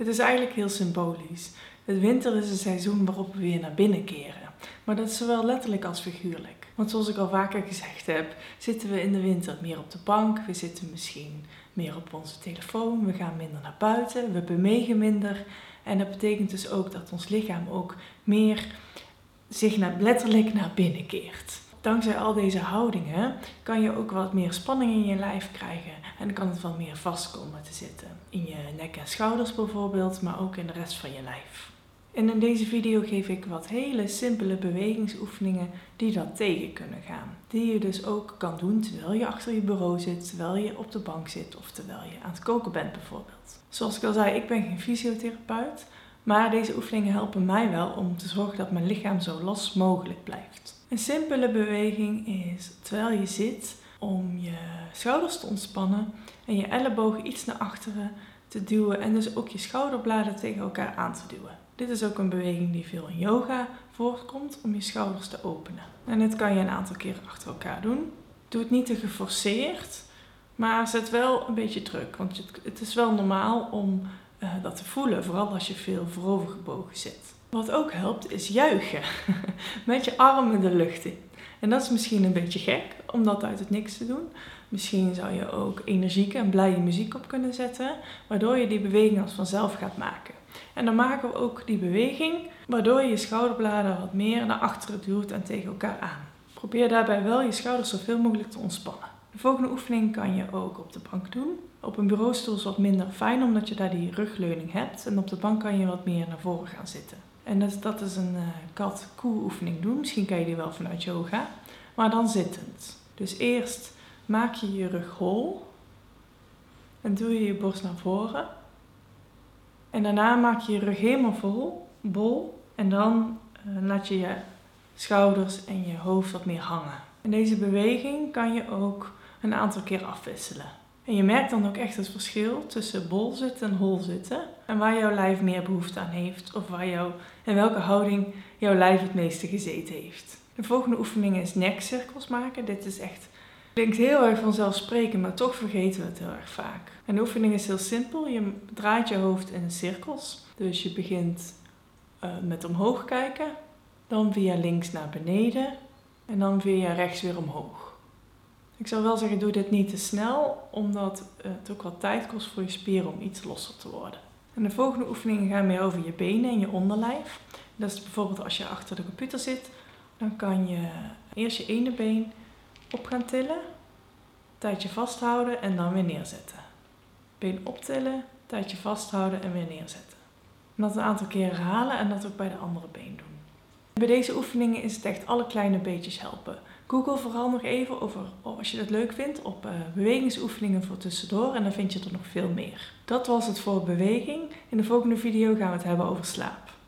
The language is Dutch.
Het is eigenlijk heel symbolisch. Het winter is een seizoen waarop we weer naar binnen keren. Maar dat is zowel letterlijk als figuurlijk. Want zoals ik al vaker gezegd heb, zitten we in de winter meer op de bank. We zitten misschien meer op onze telefoon. We gaan minder naar buiten. We bewegen minder. En dat betekent dus ook dat ons lichaam ook meer zich naar, letterlijk naar binnen keert. Dankzij al deze houdingen kan je ook wat meer spanning in je lijf krijgen. En kan het wel meer vast komen te zitten. In je nek en schouders bijvoorbeeld, maar ook in de rest van je lijf. En in deze video geef ik wat hele simpele bewegingsoefeningen die dat tegen kunnen gaan. Die je dus ook kan doen terwijl je achter je bureau zit, terwijl je op de bank zit of terwijl je aan het koken bent bijvoorbeeld. Zoals ik al zei, ik ben geen fysiotherapeut, maar deze oefeningen helpen mij wel om te zorgen dat mijn lichaam zo los mogelijk blijft. Een simpele beweging is terwijl je zit om je schouders te ontspannen en je ellebogen iets naar achteren te duwen en dus ook je schouderbladen tegen elkaar aan te duwen. Dit is ook een beweging die veel in yoga voorkomt om je schouders te openen. En dit kan je een aantal keren achter elkaar doen. Doe het niet te geforceerd, maar zet wel een beetje druk. Want het is wel normaal om uh, dat te voelen, vooral als je veel voorovergebogen zit. Wat ook helpt is juichen. Met je armen de lucht in. En dat is misschien een beetje gek om dat uit het niks te doen. Misschien zou je ook energieke en blije muziek op kunnen zetten, waardoor je die beweging als vanzelf gaat maken. En dan maken we ook die beweging, waardoor je je schouderbladen wat meer naar achteren duwt en tegen elkaar aan. Probeer daarbij wel je schouders zoveel mogelijk te ontspannen. De volgende oefening kan je ook op de bank doen. Op een bureaustoel is wat minder fijn omdat je daar die rugleuning hebt. En op de bank kan je wat meer naar voren gaan zitten. En dat, dat is een uh, kat-koe oefening doen. Misschien ken je die wel vanuit yoga. Maar dan zittend. Dus eerst maak je je rug hol. En doe je je borst naar voren. En daarna maak je je rug helemaal vol, bol. En dan uh, laat je je schouders en je hoofd wat meer hangen. En deze beweging kan je ook een aantal keer afwisselen. En je merkt dan ook echt het verschil tussen bol zitten en hol zitten. En waar jouw lijf meer behoefte aan heeft. Of waar jou, in welke houding jouw lijf het meeste gezeten heeft. De volgende oefening is nekcirkels maken. Dit is echt, klinkt heel erg vanzelfsprekend, maar toch vergeten we het heel erg vaak. En de oefening is heel simpel. Je draait je hoofd in cirkels. Dus je begint uh, met omhoog kijken. Dan via links naar beneden. En dan via rechts weer omhoog. Ik zou wel zeggen, doe dit niet te snel, omdat het ook wat tijd kost voor je spieren om iets losser te worden. En de volgende oefeningen gaan meer over je benen en je onderlijf. Dat is bijvoorbeeld als je achter de computer zit, dan kan je eerst je ene been op gaan tillen, tijdje vasthouden en dan weer neerzetten. Been optillen, tijdje vasthouden en weer neerzetten. En dat een aantal keren herhalen en dat ook bij de andere been doen. Bij deze oefeningen is het echt alle kleine beetjes helpen. Google vooral nog even over, oh, als je dat leuk vindt, op uh, bewegingsoefeningen voor tussendoor en dan vind je er nog veel meer. Dat was het voor beweging. In de volgende video gaan we het hebben over slaap.